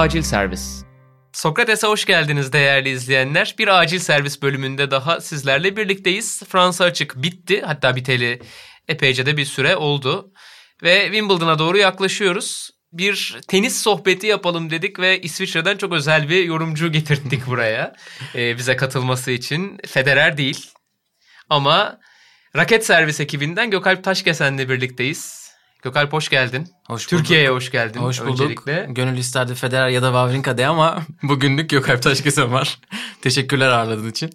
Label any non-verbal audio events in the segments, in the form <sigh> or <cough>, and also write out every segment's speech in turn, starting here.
Acil Servis. Sokrates'e hoş geldiniz değerli izleyenler. Bir acil servis bölümünde daha sizlerle birlikteyiz. Fransa açık bitti. Hatta biteli epeyce de bir süre oldu. Ve Wimbledon'a doğru yaklaşıyoruz. Bir tenis sohbeti yapalım dedik ve İsviçre'den çok özel bir yorumcu <laughs> getirdik buraya. Ee, bize katılması için. Federer değil. Ama raket servis ekibinden Gökalp Taşkesen'le birlikteyiz. Gökalp hoş geldin. Hoş Türkiye'ye hoş geldin. Hoş bulduk. Öncelikle. Gönül isterdi Federer ya da Wawrinka de ama <laughs> bugünlük Gökalp Taşkesen var. <laughs> Teşekkürler ağırladığın için.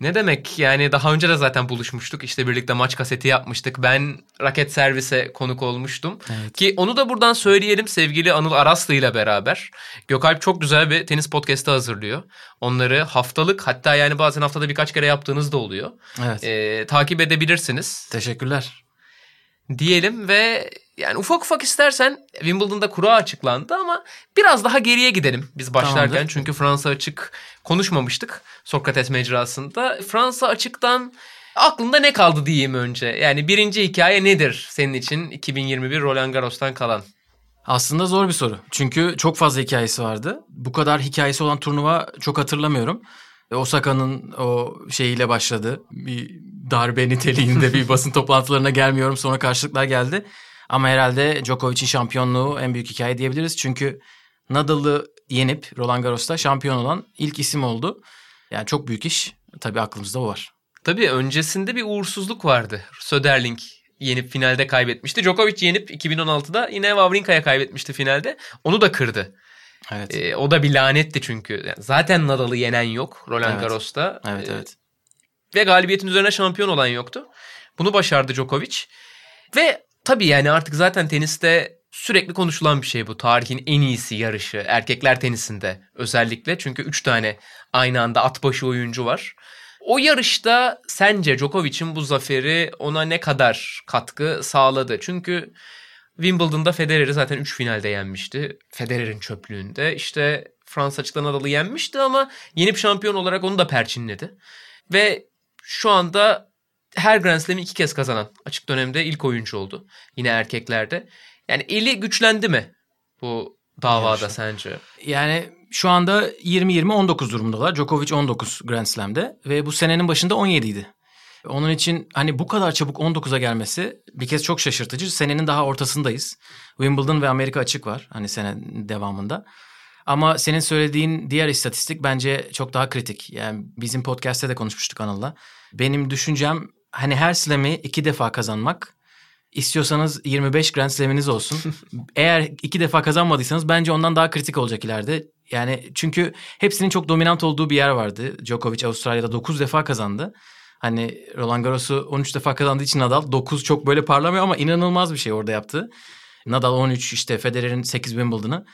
Ne demek yani daha önce de zaten buluşmuştuk. İşte birlikte maç kaseti yapmıştık. Ben raket servise konuk olmuştum. Evet. Ki onu da buradan söyleyelim sevgili Anıl Araslı ile beraber. Gökalp çok güzel bir tenis podcast'ı hazırlıyor. Onları haftalık hatta yani bazen haftada birkaç kere yaptığınız da oluyor. Evet. Ee, takip edebilirsiniz Teşekkürler. diyelim ve yani ufak ufak istersen Wimbledon'da kura açıklandı ama biraz daha geriye gidelim biz başlarken. Tamamdır. Çünkü Fransa açık konuşmamıştık Sokrates mecrasında. Fransa açıktan aklında ne kaldı diyeyim önce. Yani birinci hikaye nedir senin için 2021 Roland Garros'tan kalan? Aslında zor bir soru. Çünkü çok fazla hikayesi vardı. Bu kadar hikayesi olan turnuva çok hatırlamıyorum. E, Osaka'nın o şeyiyle başladı. Bir darbe niteliğinde bir basın <laughs> toplantılarına gelmiyorum. Sonra karşılıklar geldi. Ama herhalde Djokovic'in şampiyonluğu en büyük hikaye diyebiliriz. Çünkü Nadal'ı yenip Roland Garros'ta şampiyon olan ilk isim oldu. Yani çok büyük iş. Tabii aklımızda o var. Tabii öncesinde bir uğursuzluk vardı. Söderling yenip finalde kaybetmişti. Djokovic yenip 2016'da yine Wawrinka'ya kaybetmişti finalde. Onu da kırdı. Evet. Ee, o da bir lanetti çünkü. Yani zaten Nadal'ı yenen yok Roland Evet. Garros'ta. evet Ee, evet. Ve galibiyetin üzerine şampiyon olan yoktu. Bunu başardı Djokovic. Ve tabii yani artık zaten teniste sürekli konuşulan bir şey bu. Tarihin en iyisi yarışı. Erkekler tenisinde özellikle. Çünkü 3 tane aynı anda at başı oyuncu var. O yarışta sence Djokovic'in bu zaferi ona ne kadar katkı sağladı? Çünkü Wimbledon'da Federer'i zaten 3 finalde yenmişti. Federer'in çöplüğünde. İşte Fransa açıktan Nadal'ı yenmişti ama yenip şampiyon olarak onu da perçinledi. Ve şu anda her Grand Slam'i iki kez kazanan açık dönemde ilk oyuncu oldu. Yine erkeklerde. Yani eli güçlendi mi bu davada Yarışta. sence? Yani şu anda 20-20-19 durumundalar. Djokovic 19 Grand Slam'de ve bu senenin başında 17 idi. Onun için hani bu kadar çabuk 19'a gelmesi bir kez çok şaşırtıcı. Senenin daha ortasındayız. Wimbledon ve Amerika açık var hani sene devamında. Ama senin söylediğin diğer istatistik bence çok daha kritik. Yani bizim podcast'te de konuşmuştuk Anıl'la. Benim düşüncem hani her slam'i iki defa kazanmak. İstiyorsanız 25 Grand Slam'iniz olsun. <laughs> Eğer iki defa kazanmadıysanız bence ondan daha kritik olacak ileride. Yani çünkü hepsinin çok dominant olduğu bir yer vardı. Djokovic Avustralya'da 9 defa kazandı. Hani Roland Garros'u 13 defa kazandığı için Nadal 9 çok böyle parlamıyor ama inanılmaz bir şey orada yaptı. Nadal 13 işte Federer'in 8 Wimbledon'ı.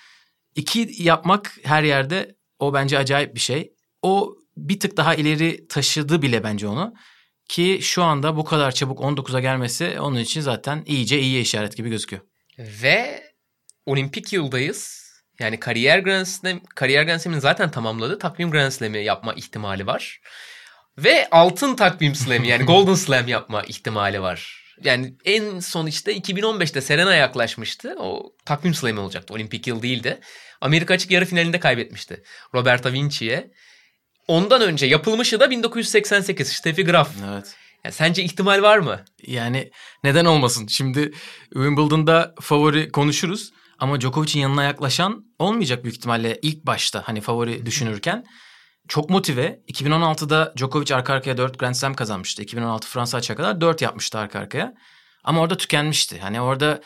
İki yapmak her yerde o bence acayip bir şey. O bir tık daha ileri taşıdı bile bence onu. Ki şu anda bu kadar çabuk 19'a gelmesi onun için zaten iyice iyiye işaret gibi gözüküyor. Ve olimpik yıldayız. Yani kariyer Grand Slam, kariyer Grand Slam'ini zaten tamamladı. Takvim Grand Slam'i yapma ihtimali var. Ve altın takvim slam'i yani <laughs> Golden Slam yapma ihtimali var. Yani en son işte 2015'te Serena yaklaşmıştı. O takvim slam'i olacaktı. Olimpik yıl değildi. Amerika açık yarı finalinde kaybetmişti. Roberta Vinci'ye. Ondan önce yapılmışı da 1988 Steffi Graf. Evet. Yani sence ihtimal var mı? Yani neden olmasın? Şimdi Wimbledon'da favori konuşuruz ama Djokovic'in yanına yaklaşan olmayacak büyük ihtimalle ilk başta hani favori düşünürken. Çok motive. 2016'da Djokovic arka arkaya 4 Grand Slam kazanmıştı. 2016 Fransa açığa kadar 4 yapmıştı arka arkaya. Ama orada tükenmişti. Hani orada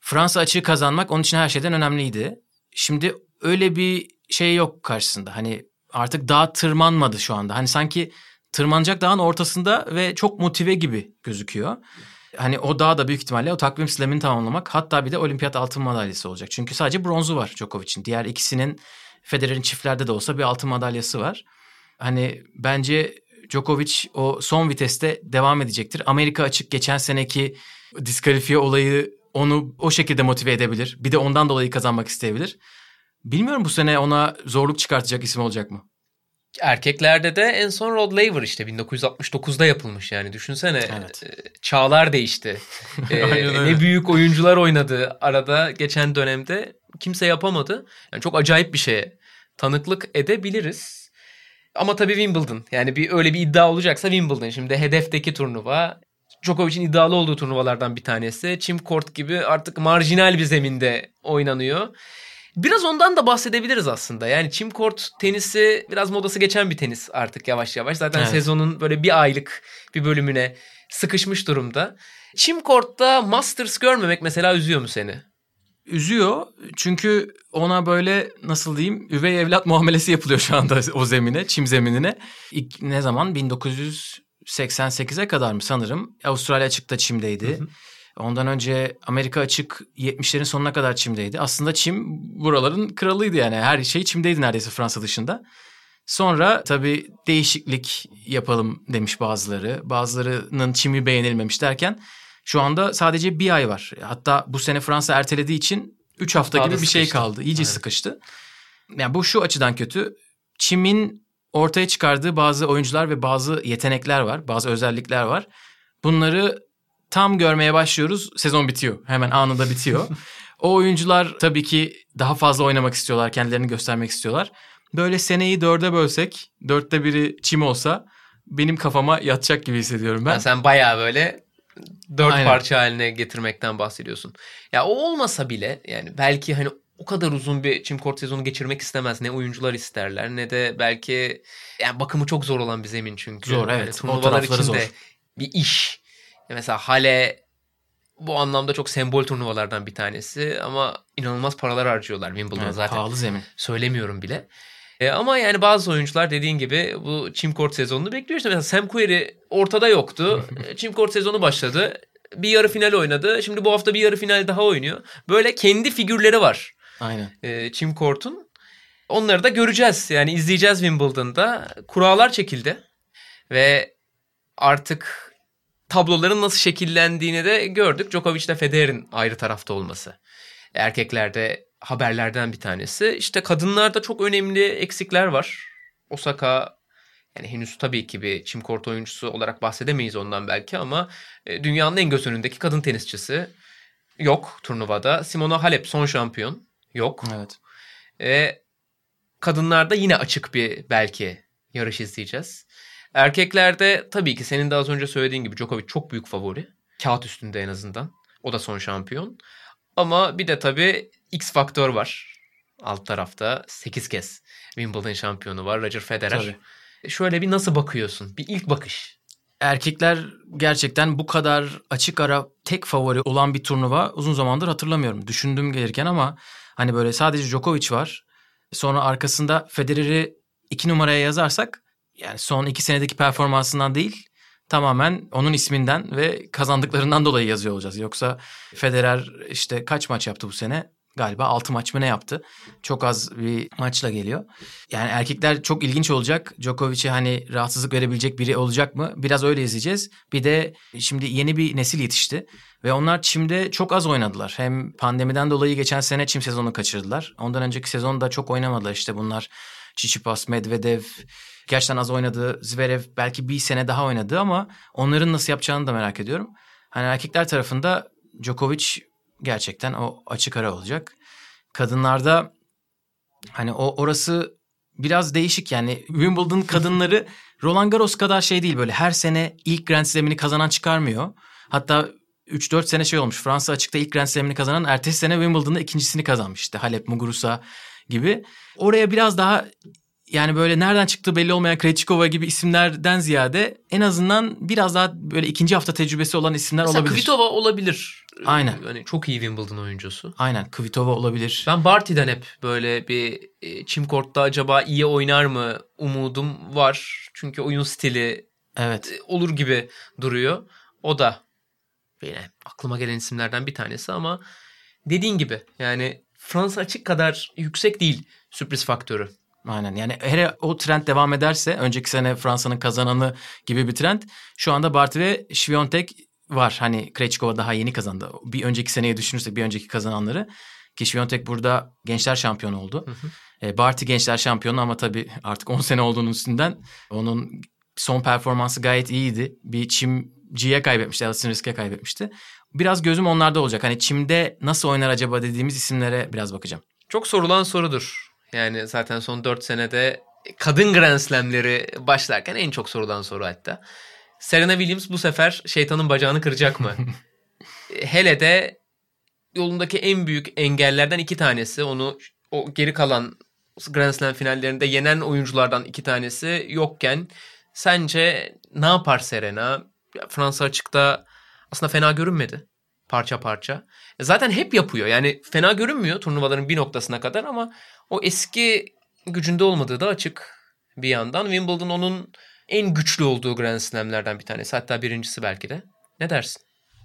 Fransa açığı kazanmak onun için her şeyden önemliydi. Şimdi öyle bir şey yok karşısında. Hani artık dağ tırmanmadı şu anda. Hani sanki tırmanacak dağın ortasında ve çok motive gibi gözüküyor. Hani o dağ da büyük ihtimalle o takvim slamini tamamlamak hatta bir de olimpiyat altın madalyası olacak. Çünkü sadece bronzu var Djokovic'in. Diğer ikisinin Federer'in çiftlerde de olsa bir altın madalyası var. Hani bence Djokovic o son viteste devam edecektir. Amerika açık geçen seneki diskalifiye olayı onu o şekilde motive edebilir. Bir de ondan dolayı kazanmak isteyebilir. Bilmiyorum bu sene ona zorluk çıkartacak isim olacak mı? Erkeklerde de en son Rod Laver işte 1969'da yapılmış yani düşünsene Evet. e, çağlar değişti. <laughs> E, öyle. ne büyük oyuncular oynadı arada geçen dönemde kimse yapamadı. Yani çok acayip bir şeye tanıklık edebiliriz. Ama tabii Wimbledon. Yani bir öyle bir iddia olacaksa Wimbledon. Şimdi hedefteki turnuva Djokovic'in iddialı olduğu turnuvalardan bir tanesi. Çim kort gibi artık marjinal bir zeminde oynanıyor. Biraz ondan da bahsedebiliriz aslında. Yani çim kort tenisi biraz modası geçen bir tenis artık yavaş yavaş. Zaten evet. sezonun böyle bir aylık bir bölümüne sıkışmış durumda. Çim kortta Masters görmemek mesela üzüyor mu seni? Üzüyor çünkü ona böyle nasıl diyeyim üvey evlat muamelesi yapılıyor şu anda o zemine, çim zeminine. İlk, ne zaman 1988'e kadar mı sanırım Avustralya açıkta çimdeydi. Hı hı. Ondan önce Amerika açık 70'lerin sonuna kadar çimdeydi. Aslında çim buraların kralıydı yani. Her şey çimdeydi neredeyse Fransa dışında. Sonra tabii değişiklik yapalım demiş bazıları. Bazılarının çimi beğenilmemiş derken şu anda sadece bir ay var. Hatta bu sene Fransa ertelediği için 3 hafta Daha gibi bir şey kaldı. İyice evet. sıkıştı. Yani bu şu açıdan kötü. Çim'in ortaya çıkardığı bazı oyuncular ve bazı yetenekler var. Bazı özellikler var. Bunları tam görmeye başlıyoruz. Sezon bitiyor. Hemen anında bitiyor. <laughs> o oyuncular tabii ki daha fazla oynamak istiyorlar. Kendilerini göstermek istiyorlar. Böyle seneyi dörde bölsek, dörtte biri çim olsa benim kafama yatacak gibi hissediyorum ben. Yani sen bayağı böyle dört Aynen. parça haline getirmekten bahsediyorsun. Ya o olmasa bile yani belki hani o kadar uzun bir çim kort sezonu geçirmek istemez. Ne oyuncular isterler ne de belki yani bakımı çok zor olan bir zemin çünkü. Zor evet. Yani turnuvalar için de bir iş. Mesela Hale bu anlamda çok sembol turnuvalardan bir tanesi ama inanılmaz paralar harcıyorlar Wimbledon'a evet, zaten. Pahalı zemin. Söylemiyorum bile. E, ama yani bazı oyuncular dediğin gibi bu çim kort sezonunu bekliyor. İşte mesela Sam Querrey ortada yoktu. <laughs> E, çim kort sezonu başladı. Bir yarı final oynadı. Şimdi bu hafta bir yarı final daha oynuyor. Böyle kendi figürleri var. Aynen. E, çim kortun. Onları da göreceğiz. Yani izleyeceğiz Wimbledon'da. Kurallar çekildi. Ve artık tabloların nasıl şekillendiğini de gördük. Djokovic ile Federer'in ayrı tarafta olması. Erkeklerde haberlerden bir tanesi. İşte kadınlarda çok önemli eksikler var. Osaka yani henüz tabii ki bir çim kort oyuncusu olarak bahsedemeyiz ondan belki ama e, dünyanın en göz önündeki kadın tenisçisi yok turnuvada. Simona Halep son şampiyon yok. Evet. E, kadınlarda yine açık bir belki yarış izleyeceğiz. Erkeklerde tabii ki senin de az önce söylediğin gibi Djokovic çok büyük favori. Kağıt üstünde en azından. O da son şampiyon. Ama bir de tabii X faktör var. Alt tarafta 8 kez Wimbledon şampiyonu var Roger Federer. Tabii. E, şöyle bir nasıl bakıyorsun? Bir ilk bakış. Erkekler gerçekten bu kadar açık ara tek favori olan bir turnuva uzun zamandır hatırlamıyorum. Düşündüm gelirken ama hani böyle sadece Djokovic var. Sonra arkasında Federer'i iki numaraya yazarsak yani son iki senedeki performansından değil tamamen onun isminden ve kazandıklarından dolayı yazıyor olacağız. Yoksa Federer işte kaç maç yaptı bu sene? Galiba 6 maç mı ne yaptı? Çok az bir maçla geliyor. Yani erkekler çok ilginç olacak. Djokovic'e hani rahatsızlık verebilecek biri olacak mı? Biraz öyle izleyeceğiz. Bir de şimdi yeni bir nesil yetişti. Ve onlar çimde çok az oynadılar. Hem pandemiden dolayı geçen sene çim sezonu kaçırdılar. Ondan önceki sezonda çok oynamadılar. İşte bunlar Çiçipas, Medvedev, gerçekten az oynadı. Zverev belki bir sene daha oynadı ama onların nasıl yapacağını da merak ediyorum. Hani erkekler tarafında Djokovic gerçekten o açık ara olacak. Kadınlarda hani o orası biraz değişik yani <laughs> Wimbledon kadınları <laughs> Roland Garros kadar şey değil böyle her sene ilk Grand Slam'ini kazanan çıkarmıyor. Hatta 3-4 sene şey olmuş. Fransa açıkta ilk Grand Slam'ini kazanan ertesi sene Wimbledon'da ikincisini kazanmıştı. Halep, Muguruza gibi. Oraya biraz daha yani böyle nereden çıktığı belli olmayan Krejcikova gibi isimlerden ziyade en azından biraz daha böyle ikinci hafta tecrübesi olan isimler Mesela olabilir. Kvitova olabilir. Aynen. Yani çok iyi Wimbledon oyuncusu. Aynen Kvitova olabilir. Ben Barty'den hep böyle bir e, çim kortta acaba iyi oynar mı umudum var. Çünkü oyun stili evet. E, olur gibi duruyor. O da yine aklıma gelen isimlerden bir tanesi ama dediğin gibi yani Fransa açık kadar yüksek değil sürpriz faktörü. Aynen yani hele o trend devam ederse önceki sene Fransa'nın kazananı gibi bir trend şu anda Barty ve Świątek var. Hani Krejcikova daha yeni kazandı. Bir önceki seneye düşünürsek bir önceki kazananları. Ki Świątek burada gençler şampiyonu oldu. Hı hı. E, Barty gençler şampiyonu ama tabii artık 10 sene olduğunun üstünden onun son performansı gayet iyiydi. Bir çimciye kaybetmişti. Alison Risk'e kaybetmişti. Biraz gözüm onlarda olacak. Hani çimde nasıl oynar acaba dediğimiz isimlere biraz bakacağım. çok sorulan sorudur. Yani zaten son 4 senede kadın Grand Slam'leri başlarken en çok sorulan soru hatta. Serena Williams bu sefer şeytanın bacağını kıracak mı? <laughs> Hele de yolundaki en büyük engellerden iki tanesi. Onu o geri kalan Grand Slam finallerinde yenen oyunculardan iki tanesi yokken sence ne yapar Serena? Fransa açıkta aslında fena görünmedi parça parça. E, zaten hep yapıyor. Yani fena görünmüyor turnuvaların bir noktasına kadar ama o eski gücünde olmadığı da açık bir yandan. Wimbledon onun en güçlü olduğu Grand Slam'lerden bir tanesi. Hatta birincisi belki de. Ne dersin?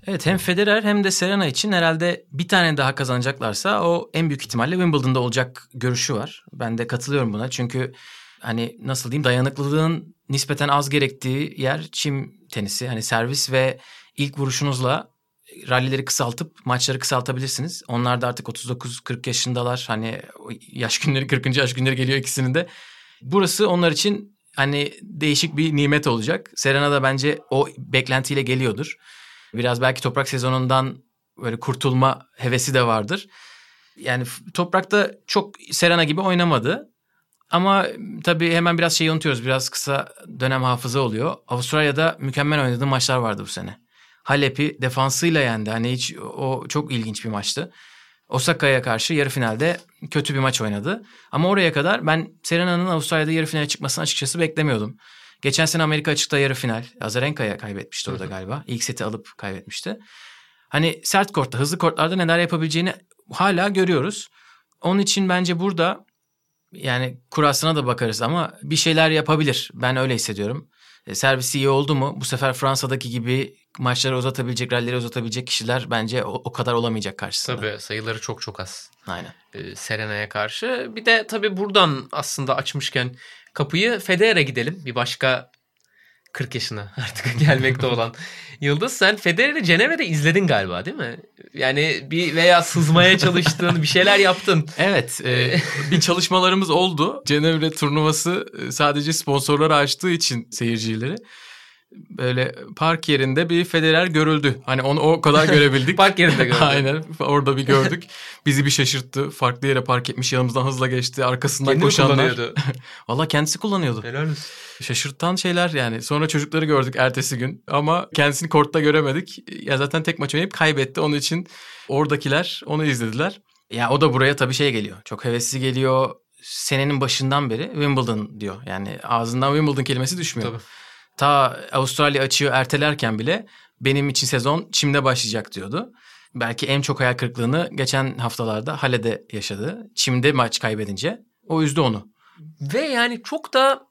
Evet hem Federer hem de Serena için herhalde bir tane daha kazanacaklarsa o en büyük ihtimalle Wimbledon'da olacak görüşü var. Ben de katılıyorum buna çünkü hani nasıl diyeyim dayanıklılığın nispeten az gerektiği yer çim tenisi. Hani servis ve ilk vuruşunuzla rallileri kısaltıp maçları kısaltabilirsiniz. Onlar da artık 39-40 yaşındalar. Hani yaş günleri 40. yaş günleri geliyor ikisinin de. Burası onlar için hani değişik bir nimet olacak. Serena da bence o beklentiyle geliyordur. Biraz belki toprak sezonundan böyle kurtulma hevesi de vardır. Yani toprakta çok Serena gibi oynamadı. Ama tabii hemen biraz şeyi unutuyoruz. Biraz kısa dönem hafıza oluyor. Avustralya'da mükemmel oynadığı maçlar vardı bu sene. Halep'i defansıyla yendi. Hani hiç o çok ilginç bir maçtı. Osaka'ya karşı yarı finalde kötü bir maç oynadı. Ama oraya kadar ben Serena'nın Avustralya'da yarı finale çıkmasını açıkçası beklemiyordum. Geçen sene Amerika açıkta yarı final. Azarenka'ya kaybetmişti orada galiba. İlk seti alıp kaybetmişti. Hani sert kortta, hızlı kortlarda neler yapabileceğini hala görüyoruz. Onun için bence burada yani kurasına da bakarız ama bir şeyler yapabilir. Ben öyle hissediyorum. E, servisi iyi oldu mu bu sefer Fransa'daki gibi maçları uzatabilecek, rallileri uzatabilecek kişiler bence o, o kadar olamayacak karşısında. Tabii sayıları çok çok az. Aynen. Ee, Serena'ya karşı. Bir de tabii buradan aslında açmışken kapıyı Federer'e gidelim. Bir başka 40 yaşına <laughs> artık gelmekte <laughs> olan Yıldız. Sen Federer'i Cenevre'de izledin galiba değil mi? Yani bir veya sızmaya çalıştın, bir şeyler yaptın. <laughs> Evet, e, bir çalışmalarımız oldu. Cenevre turnuvası e, sadece sponsorlar açtığı için seyircileri böyle park yerinde bir Federer görüldü. Hani onu o kadar görebildik. <laughs> park yerinde gördük. Aynen orada bir gördük. Bizi bir şaşırttı. Farklı yere park etmiş yanımızdan hızla geçti. Arkasından Kendi koşanlar. <laughs> Valla kendisi kullanıyordu. Helal olsun. Şaşırtan şeyler yani. Sonra çocukları gördük ertesi gün ama kendisini kortta göremedik. Ya zaten tek maç oynayıp kaybetti. Onun için oradakiler onu izlediler. Ya o da buraya tabii şey geliyor. Çok hevesli geliyor. Senenin başından beri Wimbledon diyor. Yani ağzından Wimbledon kelimesi düşmüyor. Tabii ta Avustralya açığı ertelerken bile benim için sezon Çim'de başlayacak diyordu. Belki en çok hayal kırıklığını geçen haftalarda Hale'de yaşadı. Çim'de maç kaybedince. O üzdü onu. Ve yani çok da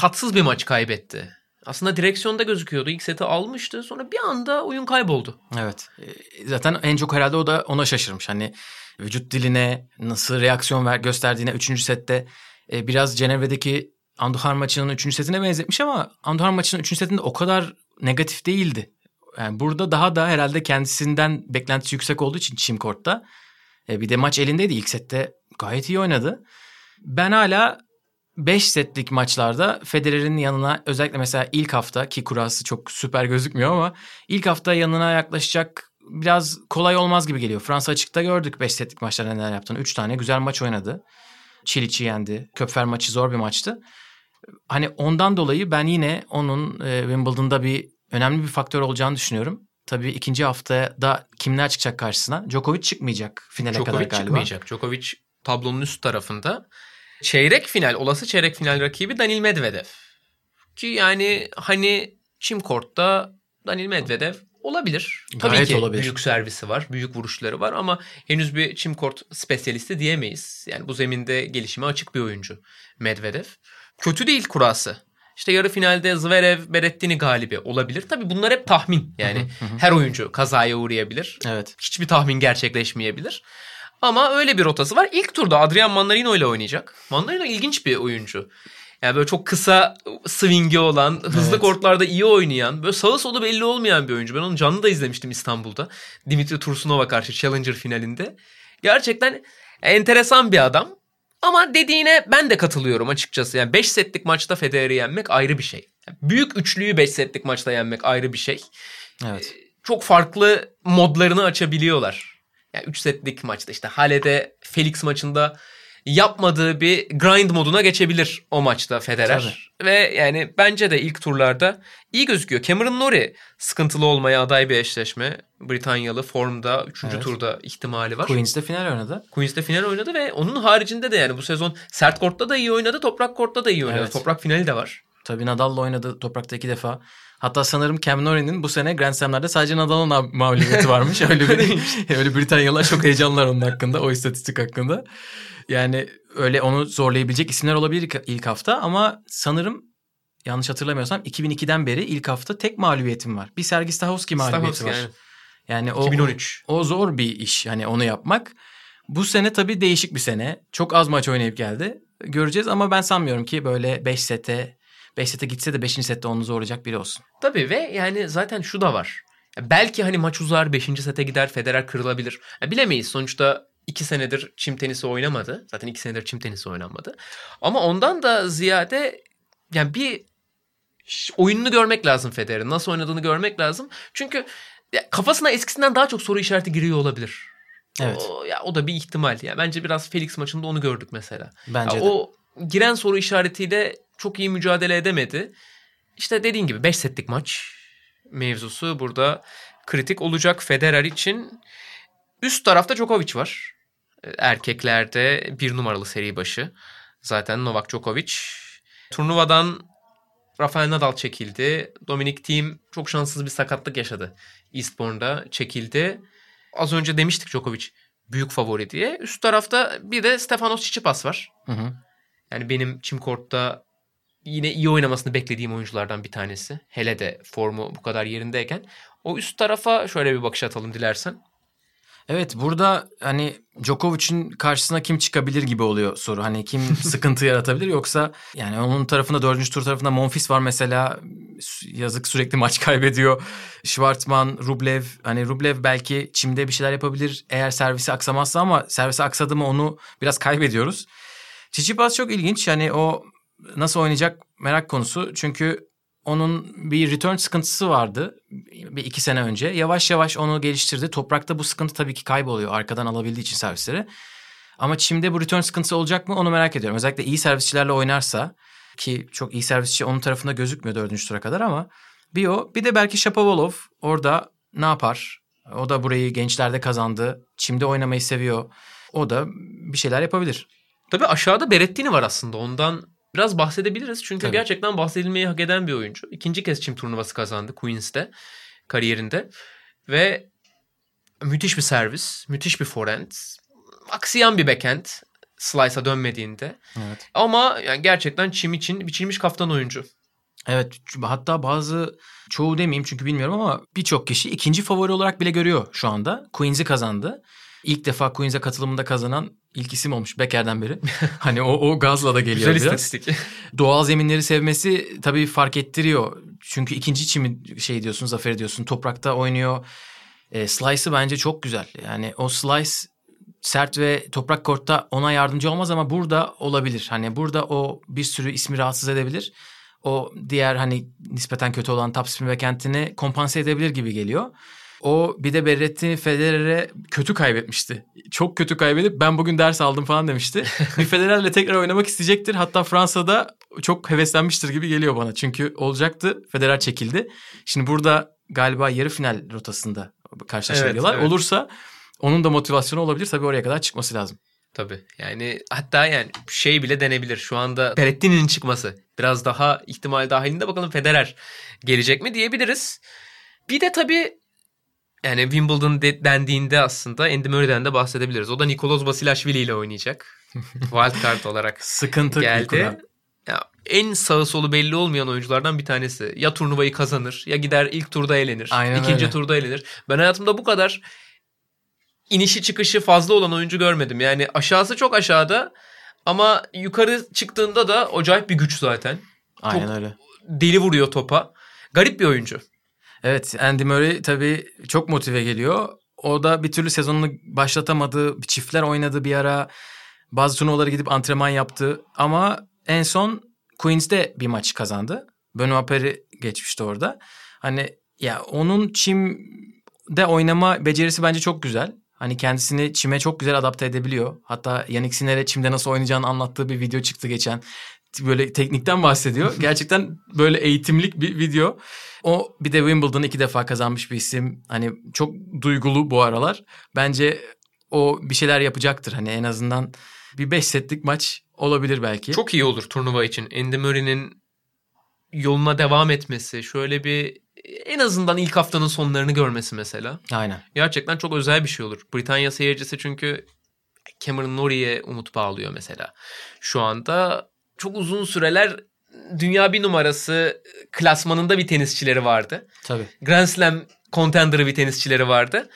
tatsız bir maç kaybetti. Aslında direksiyonda gözüküyordu. İlk seti almıştı. Sonra bir anda oyun kayboldu. Evet. E, zaten en çok herhalde o da ona şaşırmış. Hani vücut diline nasıl reaksiyon ver gösterdiğine 3. sette e, biraz Cenevre'deki Andujar maçının 3. setine benzetmiş ama Andujar maçının 3. setinde o kadar negatif değildi. Yani burada daha da herhalde kendisinden beklentisi yüksek olduğu için Çim Kort'ta. E, bir de maç elindeydi ilk sette. Gayet iyi oynadı. Ben hala 5 setlik maçlarda Federer'in yanına özellikle mesela ilk hafta ki kurası çok süper gözükmüyor ama ilk hafta yanına yaklaşacak biraz kolay olmaz gibi geliyor. Fransa açıkta gördük 5 setlik maçlarda neler yaptığını. 3 tane güzel maç oynadı. Çiliç'i yendi. Köpfer maçı zor bir maçtı hani ondan dolayı ben yine onun e, Wimbledon'da bir önemli bir faktör olacağını düşünüyorum. Tabii ikinci haftada kimler çıkacak karşısına? Djokovic çıkmayacak finale Djokovic kadar galiba. çıkmayacak. Djokovic tablonun üst tarafında. Çeyrek final, olası çeyrek final rakibi Danil Medvedev. Ki yani hani Çim Kort'ta Danil Medvedev olabilir. Tabii Gayet ki olabilir. büyük servisi var, büyük vuruşları var ama henüz bir çim kort spesyalisti diyemeyiz. Yani bu zeminde gelişime açık bir oyuncu Medvedev kötü değil kurası. İşte yarı finalde Zverev, Berettini galibi olabilir. Tabii bunlar hep tahmin. Yani her oyuncu kazaya uğrayabilir. Evet. Hiçbir tahmin gerçekleşmeyebilir. Ama öyle bir rotası var. İlk turda Adrian Manarino ile oynayacak. Manarino ilginç bir oyuncu. Yani böyle çok kısa swing'i olan, hızlı evet. kortlarda iyi oynayan, böyle sağı solu belli olmayan bir oyuncu. Ben onu canlı da izlemiştim İstanbul'da. Dimitri Tursunova karşı Challenger finalinde. Gerçekten enteresan bir adam. Ama dediğine ben de katılıyorum açıkçası. Yani 5 setlik maçta Federer'i yenmek ayrı bir şey. büyük üçlüyü 5 setlik maçta yenmek ayrı bir şey. Evet. Ee, çok farklı modlarını açabiliyorlar. Yani 3 setlik maçta işte Hale'de Felix maçında yapmadığı bir grind moduna geçebilir o maçta Federer. Tabii. Ve yani bence de ilk turlarda iyi gözüküyor. Cameron Norrie sıkıntılı olmaya aday bir eşleşme. Britanyalı formda 3. Evet. turda ihtimali var. Queens'de final oynadı. Queens'de final oynadı ve onun haricinde de yani bu sezon sert kortta da iyi oynadı, toprak kortta da iyi oynadı. Evet. Toprak finali de var. Tabii Nadal'la oynadı toprakta iki defa. Hatta sanırım Cam Norrie'nin bu sene Grand Slam'lerde sadece Nadal'ın mağlubiyeti varmış. Öyle bir <laughs> öyle Britanyalılar çok heyecanlılar onun hakkında, o istatistik hakkında. Yani öyle onu zorlayabilecek isimler olabilir ilk hafta ama sanırım yanlış hatırlamıyorsam 2002'den beri ilk hafta tek mağlubiyetim var. Bir Sergi Stahowski mağlubiyeti var. Yani. yani o 2013. O, o zor bir iş hani onu yapmak. Bu sene tabii değişik bir sene. Çok az maç oynayıp geldi. Göreceğiz ama ben sanmıyorum ki böyle 5 sete 5 sete gitse de 5. sette onu zorlayacak biri olsun. Tabii ve yani zaten şu da var. Belki hani maç uzar 5. sete gider Federer kırılabilir. Ya bilemeyiz sonuçta iki senedir çim tenisi oynamadı. Zaten iki senedir çim tenisi oynanmadı. Ama ondan da ziyade yani bir oyununu görmek lazım Federer'in. Nasıl oynadığını görmek lazım. Çünkü kafasına eskisinden daha çok soru işareti giriyor olabilir. Evet. O, ya o da bir ihtimal. Ya bence biraz Felix maçında onu gördük mesela. Bence ya, de. O giren soru işaretiyle çok iyi mücadele edemedi. İşte dediğin gibi 5 setlik maç mevzusu burada kritik olacak Federer için. Üst tarafta Djokovic var. Erkeklerde bir numaralı seri başı. Zaten Novak Djokovic. Turnuvadan Rafael Nadal çekildi. Dominic Thiem çok şanssız bir sakatlık yaşadı. Eastbourne'da çekildi. Az önce demiştik Djokovic büyük favori diye. Üst tarafta bir de Stefanos Tsitsipas var. Hı hı. Yani benim çim kortta yine iyi oynamasını beklediğim oyunculardan bir tanesi. Hele de formu bu kadar yerindeyken. O üst tarafa şöyle bir bakış atalım dilersen. Evet burada hani Djokovic'in karşısına kim çıkabilir gibi oluyor soru. Hani kim <laughs> sıkıntı yaratabilir yoksa yani onun tarafında dördüncü tur tarafında Monfils var mesela yazık sürekli maç <laughs> kaybediyor. Schwartzman, Rublev hani Rublev belki çimde bir şeyler yapabilir eğer servisi aksamazsa ama servisi aksadı mı onu biraz kaybediyoruz. Tsitsipas çok ilginç yani o nasıl oynayacak merak konusu çünkü onun bir return sıkıntısı vardı bir iki sene önce. Yavaş yavaş onu geliştirdi. Toprakta bu sıkıntı tabii ki kayboluyor arkadan alabildiği için servisleri. Ama çimde bu return sıkıntısı olacak mı onu merak ediyorum. Özellikle iyi servisçilerle oynarsa ki çok iyi servisçi onun tarafında gözükmüyor dördüncü tura kadar ama bir o. Bir de belki Shapovalov orada ne yapar? O da burayı gençlerde kazandı. Çimde oynamayı seviyor. O da bir şeyler yapabilir. Tabii aşağıda Berettini var aslında. Ondan biraz bahsedebiliriz. Çünkü Tabii. gerçekten bahsedilmeyi hak eden bir oyuncu. İkinci kez çim turnuvası kazandı Queens'te kariyerinde. Ve müthiş bir servis, müthiş bir forehand. Aksiyan bir backhand slice'a dönmediğinde. Evet. Ama yani gerçekten çim için biçilmiş kaftan oyuncu. Evet hatta bazı çoğu demeyeyim çünkü bilmiyorum ama birçok kişi ikinci favori olarak bile görüyor şu anda. Queens'i kazandı. İlk defa Queens'e katılımında kazanan ilk isim olmuş Becker'den beri. <laughs> hani o, o gazla da geliyor Güzel biraz. istatistik. <laughs> Doğal zeminleri sevmesi tabii fark ettiriyor. Çünkü ikinci çimi şey diyorsun, zafer diyorsun. Toprakta oynuyor. E, slice'ı bence çok güzel. Yani o slice sert ve toprak kortta ona yardımcı olmaz ama burada olabilir. Hani burada o bir sürü ismi rahatsız edebilir. O diğer hani nispeten kötü olan top spin ve kentini kompanse edebilir gibi geliyor. O bir de Berrettini Federer'e kötü kaybetmişti. Çok kötü kaybedip ben bugün ders aldım falan demişti. <laughs> bir Federer'le tekrar oynamak isteyecektir. Hatta Fransa'da çok heveslenmiştir gibi geliyor bana. Çünkü olacaktı. Federer çekildi. Şimdi burada galiba yarı final rotasında karşılaşabiliyorlar. Evet, evet. Olursa onun da motivasyonu olabilir. Tabii oraya kadar çıkması lazım. Tabii. Yani hatta yani şey bile denebilir. Şu anda Berrettini'nin çıkması. Biraz daha ihtimal dahilinde bakalım Federer gelecek mi diyebiliriz. Bir de tabii yani Wimbledon de, dendiğinde aslında Andy Murray'den de bahsedebiliriz. O da Nikolos Basilashvili ile oynayacak. <laughs> Wildcard olarak Sıkıntı geldi. Ya, en sağı solu belli olmayan oyunculardan bir tanesi. Ya turnuvayı kazanır ya gider ilk turda elenir. Aynen ikinci öyle. turda elenir. Ben hayatımda bu kadar inişi çıkışı fazla olan oyuncu görmedim. Yani aşağısı çok aşağıda ama yukarı çıktığında da acayip bir güç zaten. Aynen çok öyle. Deli vuruyor topa. Garip bir oyuncu. Evet Andy Murray tabii çok motive geliyor. O da bir türlü sezonunu başlatamadı. Çiftler oynadı bir ara. Bazı turnuvalara gidip antrenman yaptı. Ama en son Queens'de bir maç kazandı. Benoit Paire geçmişti orada. Hani ya onun çimde oynama becerisi bence çok güzel. Hani kendisini çime çok güzel adapte edebiliyor. Hatta Yannick Sinner'e çimde nasıl oynayacağını anlattığı bir video çıktı geçen. Böyle teknikten bahsediyor. <laughs> Gerçekten böyle eğitimlik bir video. O bir de Wimbledon'ı iki defa kazanmış bir isim. Hani çok duygulu bu aralar. Bence o bir şeyler yapacaktır. Hani en azından bir 5 setlik maç olabilir belki. Çok iyi olur turnuva için. Andy Murray'nin yoluna devam etmesi, şöyle bir en azından ilk haftanın sonlarını görmesi mesela. Aynen. Gerçekten çok özel bir şey olur. Britanya seyircisi çünkü Cameron Norrie'ye umut bağlıyor mesela. Şu anda çok uzun süreler dünya bir numarası klasmanında bir tenisçileri vardı. Tabii. Grand Slam contender'ı bir tenisçileri vardı.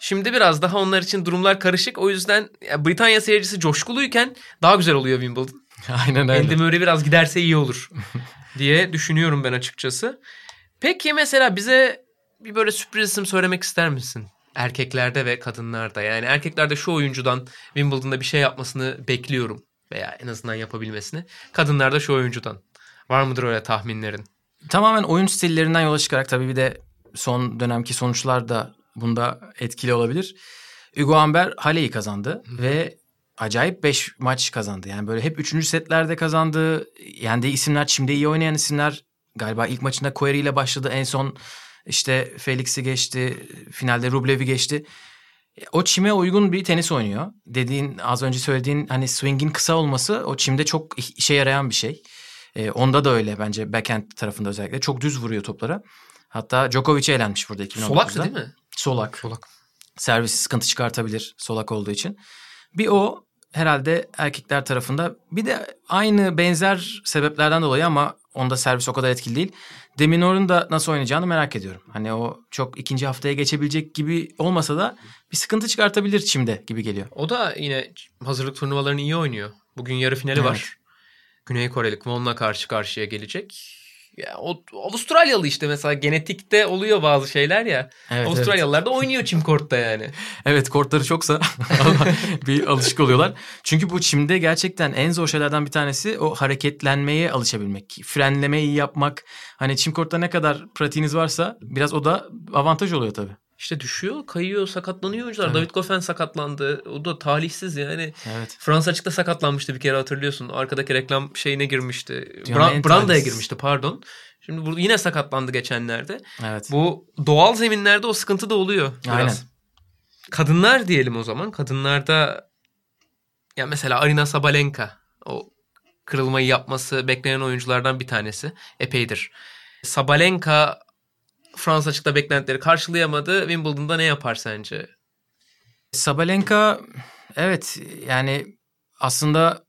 Şimdi biraz daha onlar için durumlar karışık. O yüzden Britanya seyircisi coşkuluyken daha güzel oluyor Wimbledon. <laughs> Aynen öyle. Andy Murray biraz giderse iyi olur <laughs> diye düşünüyorum ben açıkçası. Peki mesela bize bir böyle sürpriz isim söylemek ister misin? Erkeklerde ve kadınlarda. Yani erkeklerde şu oyuncudan Wimbledon'da bir şey yapmasını bekliyorum. Veya en azından yapabilmesini. Kadınlarda şu oyuncudan. Var mıdır öyle tahminlerin? Tamamen oyun stillerinden yola çıkarak tabii bir de son dönemki sonuçlar da bunda etkili olabilir. Hugo Amber Hale'yi kazandı Hı. ve acayip 5 maç kazandı. Yani böyle hep 3. setlerde kazandı. Yendiği isimler şimdi iyi oynayan isimler. Galiba ilk maçında Query ile başladı. En son işte Felix'i geçti. Finalde Rublev'i geçti. O çime uygun bir tenis oynuyor. Dediğin az önce söylediğin hani swing'in kısa olması o çimde çok işe yarayan bir şey. E, onda da öyle bence backhand tarafında özellikle. Çok düz vuruyor toplara. Hatta Djokovic'e elenmiş burada 2019'da. Solaktı değil mi? Solak. Solak. Servis sıkıntı çıkartabilir solak olduğu için. Bir o herhalde erkekler tarafında bir de aynı benzer sebeplerden dolayı ama onda servis o kadar etkili değil. Deminor'un da nasıl oynayacağını merak ediyorum. Hani o çok ikinci haftaya geçebilecek gibi olmasa da bir sıkıntı çıkartabilir çimde gibi geliyor. O da yine hazırlık turnuvalarını iyi oynuyor. Bugün yarı finali evet. var. Güney Koreli Kwon'la karşı karşıya gelecek. Ya o Avustralyalı işte mesela genetikte oluyor bazı şeyler ya. Evet, Avustralyalılar evet. da oynuyor çim kortta yani. <laughs> evet kortları çoksa <laughs> bir alışık oluyorlar. Çünkü bu çimde gerçekten en zor şeylerden bir tanesi o hareketlenmeye alışabilmek. Frenlemeyi yapmak. Hani çim kortta ne kadar pratiğiniz varsa biraz o da avantaj oluyor tabii. İşte düşüyor, kayıyor, sakatlanıyor oyuncular. Evet. David Goffin sakatlandı. O da talihsiz yani. Evet. Fransa açıkta sakatlanmıştı bir kere hatırlıyorsun. Arkadaki reklam şeyine girmişti. Bra- Branda'ya girmişti pardon. Şimdi burada yine sakatlandı geçenlerde. Evet. Bu doğal zeminlerde o sıkıntı da oluyor biraz. Aynen. Kadınlar diyelim o zaman. Kadınlarda ya mesela Arina Sabalenka o kırılmayı yapması beklenen oyunculardan bir tanesi. Epeydir. Sabalenka Fransa açıkta beklentileri karşılayamadı. Wimbledon'da ne yapar sence? Sabalenka evet yani aslında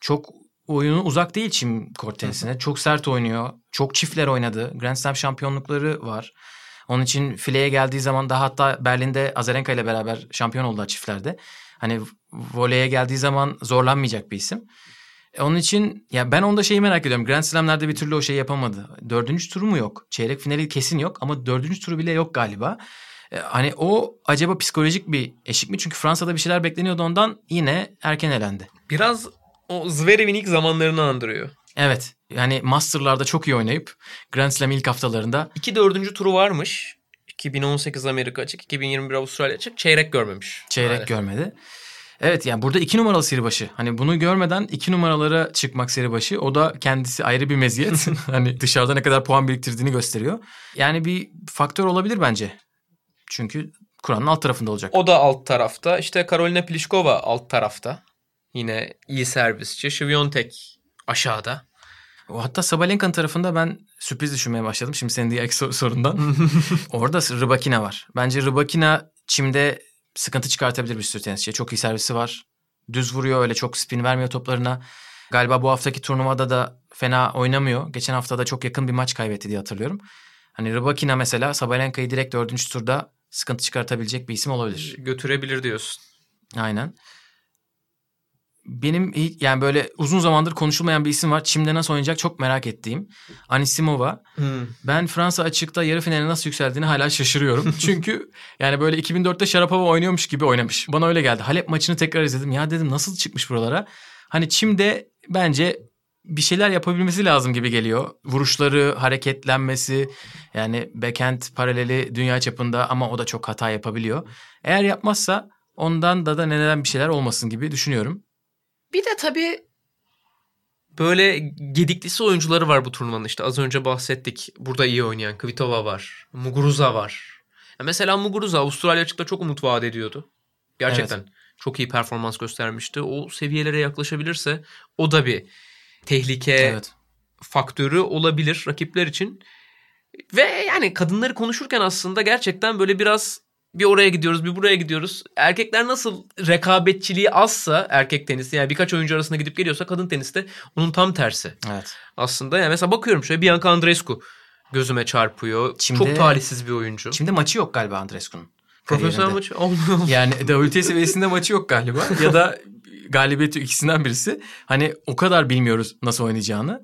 çok oyunu uzak değil çim kort tenisine. Çok sert oynuyor. Çok çiftler oynadı. Grand Slam şampiyonlukları var. Onun için fileye geldiği zaman daha hatta Berlin'de Azarenka ile beraber şampiyon oldular çiftlerde. Hani voleye geldiği zaman zorlanmayacak bir isim. E, onun için ya ben onda şeyi merak ediyorum. Grand Slam'lerde bir türlü o şeyi yapamadı. Dördüncü turu mu yok? Çeyrek finali kesin yok ama dördüncü turu bile yok galiba. E, hani o acaba psikolojik bir eşik mi? Çünkü Fransa'da bir şeyler bekleniyordu ondan yine erken elendi. Biraz o Zverev'in ilk zamanlarını andırıyor. Evet. Yani Master'larda çok iyi oynayıp Grand Slam ilk haftalarında. İki dördüncü turu varmış. 2018 Amerika açık, 2021 Avustralya açık. Çeyrek görmemiş. Çeyrek maalesef. görmedi. Evet yani burada iki numaralı seribaşı. Hani bunu görmeden iki numaralara çıkmak seribaşı. O da kendisi ayrı bir meziyet. <laughs> hani dışarıda ne kadar puan biriktirdiğini gösteriyor. Yani bir faktör olabilir bence. Çünkü Kur'an'ın alt tarafında olacak. O da alt tarafta. İşte Karolina Pliskova alt tarafta. Yine iyi servisçi. Şiviyontek aşağıda. O hatta Sabalenka'nın tarafında ben sürpriz düşünmeye başladım. Şimdi senin diğer <laughs> sorundan. <laughs> Orada Rybakina var. Bence Rybakina çimde sıkıntı çıkartabilir bir sürü tenisçiye. Çok iyi servisi var. Düz vuruyor öyle çok spin vermiyor toplarına. Galiba bu haftaki turnuvada da fena oynamıyor. Geçen hafta da çok yakın bir maç kaybetti diye hatırlıyorum. Hani Rybakina mesela Sabalenka'yı direkt dördüncü turda sıkıntı çıkartabilecek bir isim olabilir. Götürebilir diyorsun. Aynen benim yani böyle uzun zamandır konuşulmayan bir isim var. Çim'de nasıl oynayacak çok merak ettiğim. Anisimova. Hmm. Ben Fransa açıkta yarı finale nasıl yükseldiğini hala şaşırıyorum. <laughs> Çünkü yani böyle 2004'te Sharapova oynuyormuş gibi oynamış. Bana öyle geldi. Halep maçını tekrar izledim. Ya dedim nasıl çıkmış buralara? Hani Çim'de bence bir şeyler yapabilmesi lazım gibi geliyor. Vuruşları, hareketlenmesi yani backhand paraleli dünya çapında ama o da çok hata yapabiliyor. Eğer yapmazsa Ondan da da neden bir şeyler olmasın gibi düşünüyorum. Bir de tabii böyle gediklisi oyuncuları var bu turnuvanın işte. Az önce bahsettik. Burada iyi oynayan Kvitova var. Muguruza var. Ya mesela Muguruza Avustralya açıkta çok umut vaat ediyordu. Gerçekten evet. çok iyi performans göstermişti. O seviyelere yaklaşabilirse o da bir tehlike evet. faktörü olabilir rakipler için. Ve yani kadınları konuşurken aslında gerçekten böyle biraz bir oraya gidiyoruz bir buraya gidiyoruz. Erkekler nasıl rekabetçiliği azsa erkek tenisi yani birkaç oyuncu arasında gidip geliyorsa kadın teniste onun tam tersi. Evet. Aslında yani mesela bakıyorum şöyle Bianca Andreescu gözüme çarpıyor. Şimdi, Çok talihsiz bir oyuncu. Şimdi maçı yok galiba Andreescu'nun. Profesyonel maçı olmuyor. Yani <laughs> WTA seviyesinde maçı yok galiba ya da galibiyeti ikisinden birisi. Hani o kadar bilmiyoruz nasıl oynayacağını.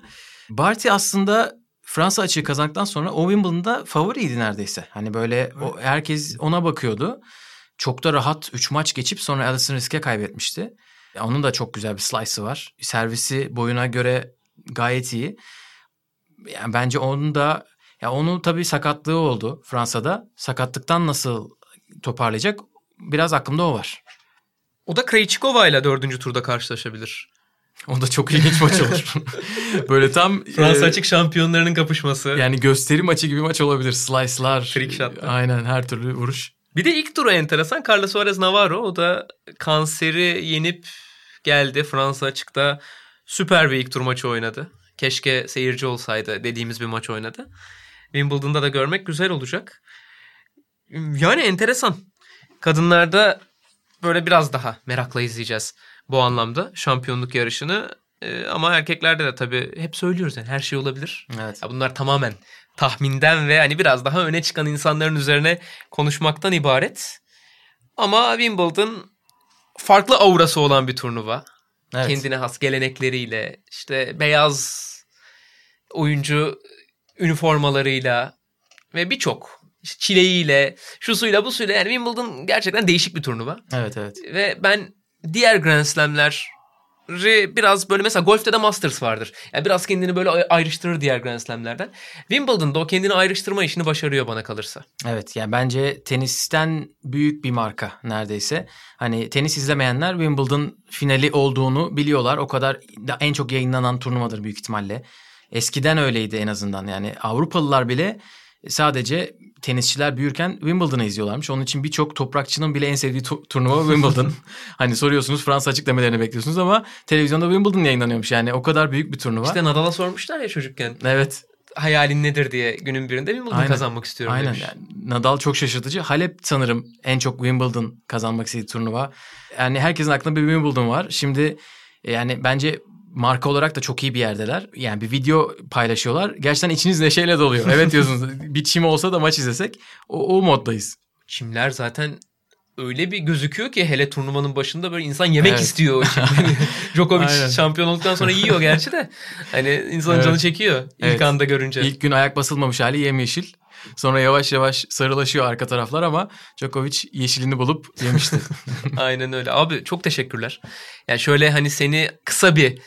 Barty aslında Fransa açığı kazandıktan sonra o Wimbledon'da favoriydi neredeyse. Hani böyle o, herkes ona bakıyordu. Çok da rahat 3 maç geçip sonra Alison Risk'e kaybetmişti. Onun da çok güzel bir slice'ı var. Servisi boyuna göre gayet iyi. Yani bence onun da ya onun tabii sakatlığı oldu Fransa'da. Sakatlıktan nasıl toparlayacak? Biraz aklımda o var. O da Krejcikova ile dördüncü turda karşılaşabilir. <laughs> O da çok ilginç maç olur. <laughs> Böyle tam Fransa e, açık şampiyonlarının kapışması. Yani gösteri maçı gibi maç olabilir. Slice'lar. Trick shot'lar. Aynen her türlü vuruş. Bir de ilk turu enteresan. Carlos Suarez Navarro. O da kanseri yenip geldi. Fransa açıkta süper bir ilk tur maçı oynadı. Keşke seyirci olsaydı dediğimiz bir maç oynadı. Wimbledon'da da görmek güzel olacak. Yani enteresan. Kadınlarda böyle biraz daha merakla izleyeceğiz bu anlamda şampiyonluk yarışını. E, ama erkeklerde de tabii hep söylüyoruz yani her şey olabilir. Evet. Ya bunlar tamamen tahminden ve hani biraz daha öne çıkan insanların üzerine konuşmaktan ibaret. Ama Wimbledon farklı aurası olan bir turnuva. Evet. Kendine has gelenekleriyle işte beyaz oyuncu üniformalarıyla ve birçok çileğiyle, şu suyla bu suyla yani Wimbledon gerçekten değişik bir turnuva. Evet evet. Ve ben diğer Grand Slam'ler biraz böyle mesela golfte de Masters vardır. Yani biraz kendini böyle ayrıştırır diğer Grand Slam'lerden. Wimbledon'da o kendini ayrıştırma işini başarıyor bana kalırsa. Evet yani bence tenisten büyük bir marka neredeyse. Hani tenis izlemeyenler Wimbledon finali olduğunu biliyorlar. O kadar en çok yayınlanan turnuvadır büyük ihtimalle. Eskiden öyleydi en azından. Yani Avrupalılar bile sadece tenisçiler büyürken Wimbledon'ı izliyorlarmış. Onun için birçok toprakçının bile en sevdiği tu- turnuva Wimbledon. <laughs> hani soruyorsunuz Fransa açık demelerini bekliyorsunuz ama televizyonda Wimbledon yayınlanıyormuş. Yani o kadar büyük bir turnuva. İşte Nadal'a sormuşlar ya çocukken. Evet. Hayalin nedir diye günün birinde Wimbledon Aynen. kazanmak istiyorum Aynen. demiş. Yani Nadal çok şaşırtıcı. Halep sanırım en çok Wimbledon kazanmak istediği turnuva. Yani herkesin aklında bir Wimbledon var. Şimdi yani bence marka olarak da çok iyi bir yerdeler. Yani bir video paylaşıyorlar. Gerçekten içiniz neşeyle doluyor. Evet diyorsunuz. <laughs> bir çim olsa da maç izlesek o, o moddayız. Çimler zaten öyle bir gözüküyor ki hele turnuvanın başında böyle insan yemek evet. istiyor o çimleri. <laughs> Djokovic şampiyon olduktan sonra yiyor gerçi de. Hani insanın evet. canı çekiyor ilk evet. anda görünce. İlk gün ayak basılmamış hali yemyeşil. Sonra yavaş yavaş sarılaşıyor arka taraflar ama Djokovic yeşilini bulup yemişti. <laughs> Aynen öyle. Abi çok teşekkürler. Yani şöyle hani seni kısa bir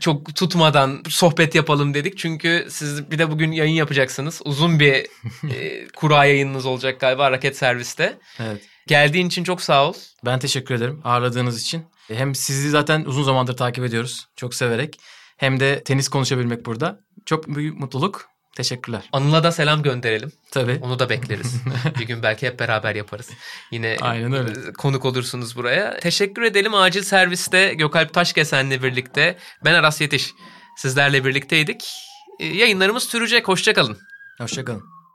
çok tutmadan sohbet yapalım dedik. Çünkü siz bir de bugün yayın yapacaksınız. Uzun bir <laughs> e, kura yayınınız olacak galiba Raket Servis'te. Evet. Geldiğin için çok sağ ol. Ben teşekkür ederim ağırladığınız için. Hem sizi zaten uzun zamandır takip ediyoruz. Çok severek. Hem de tenis konuşabilmek burada. Çok büyük mutluluk. Teşekkürler. Anıl'a da selam gönderelim. Tabii. Onu da bekleriz. <laughs> bir gün belki hep beraber yaparız. Yine Aynen öyle. konuk olursunuz buraya. Teşekkür edelim. Acil serviste Gökalp Taşkesen'le birlikte ben Aras Yetiş sizlerle birlikteydik. Yayınlarımız sürecek. Hoşçakalın. Hoşçakalın.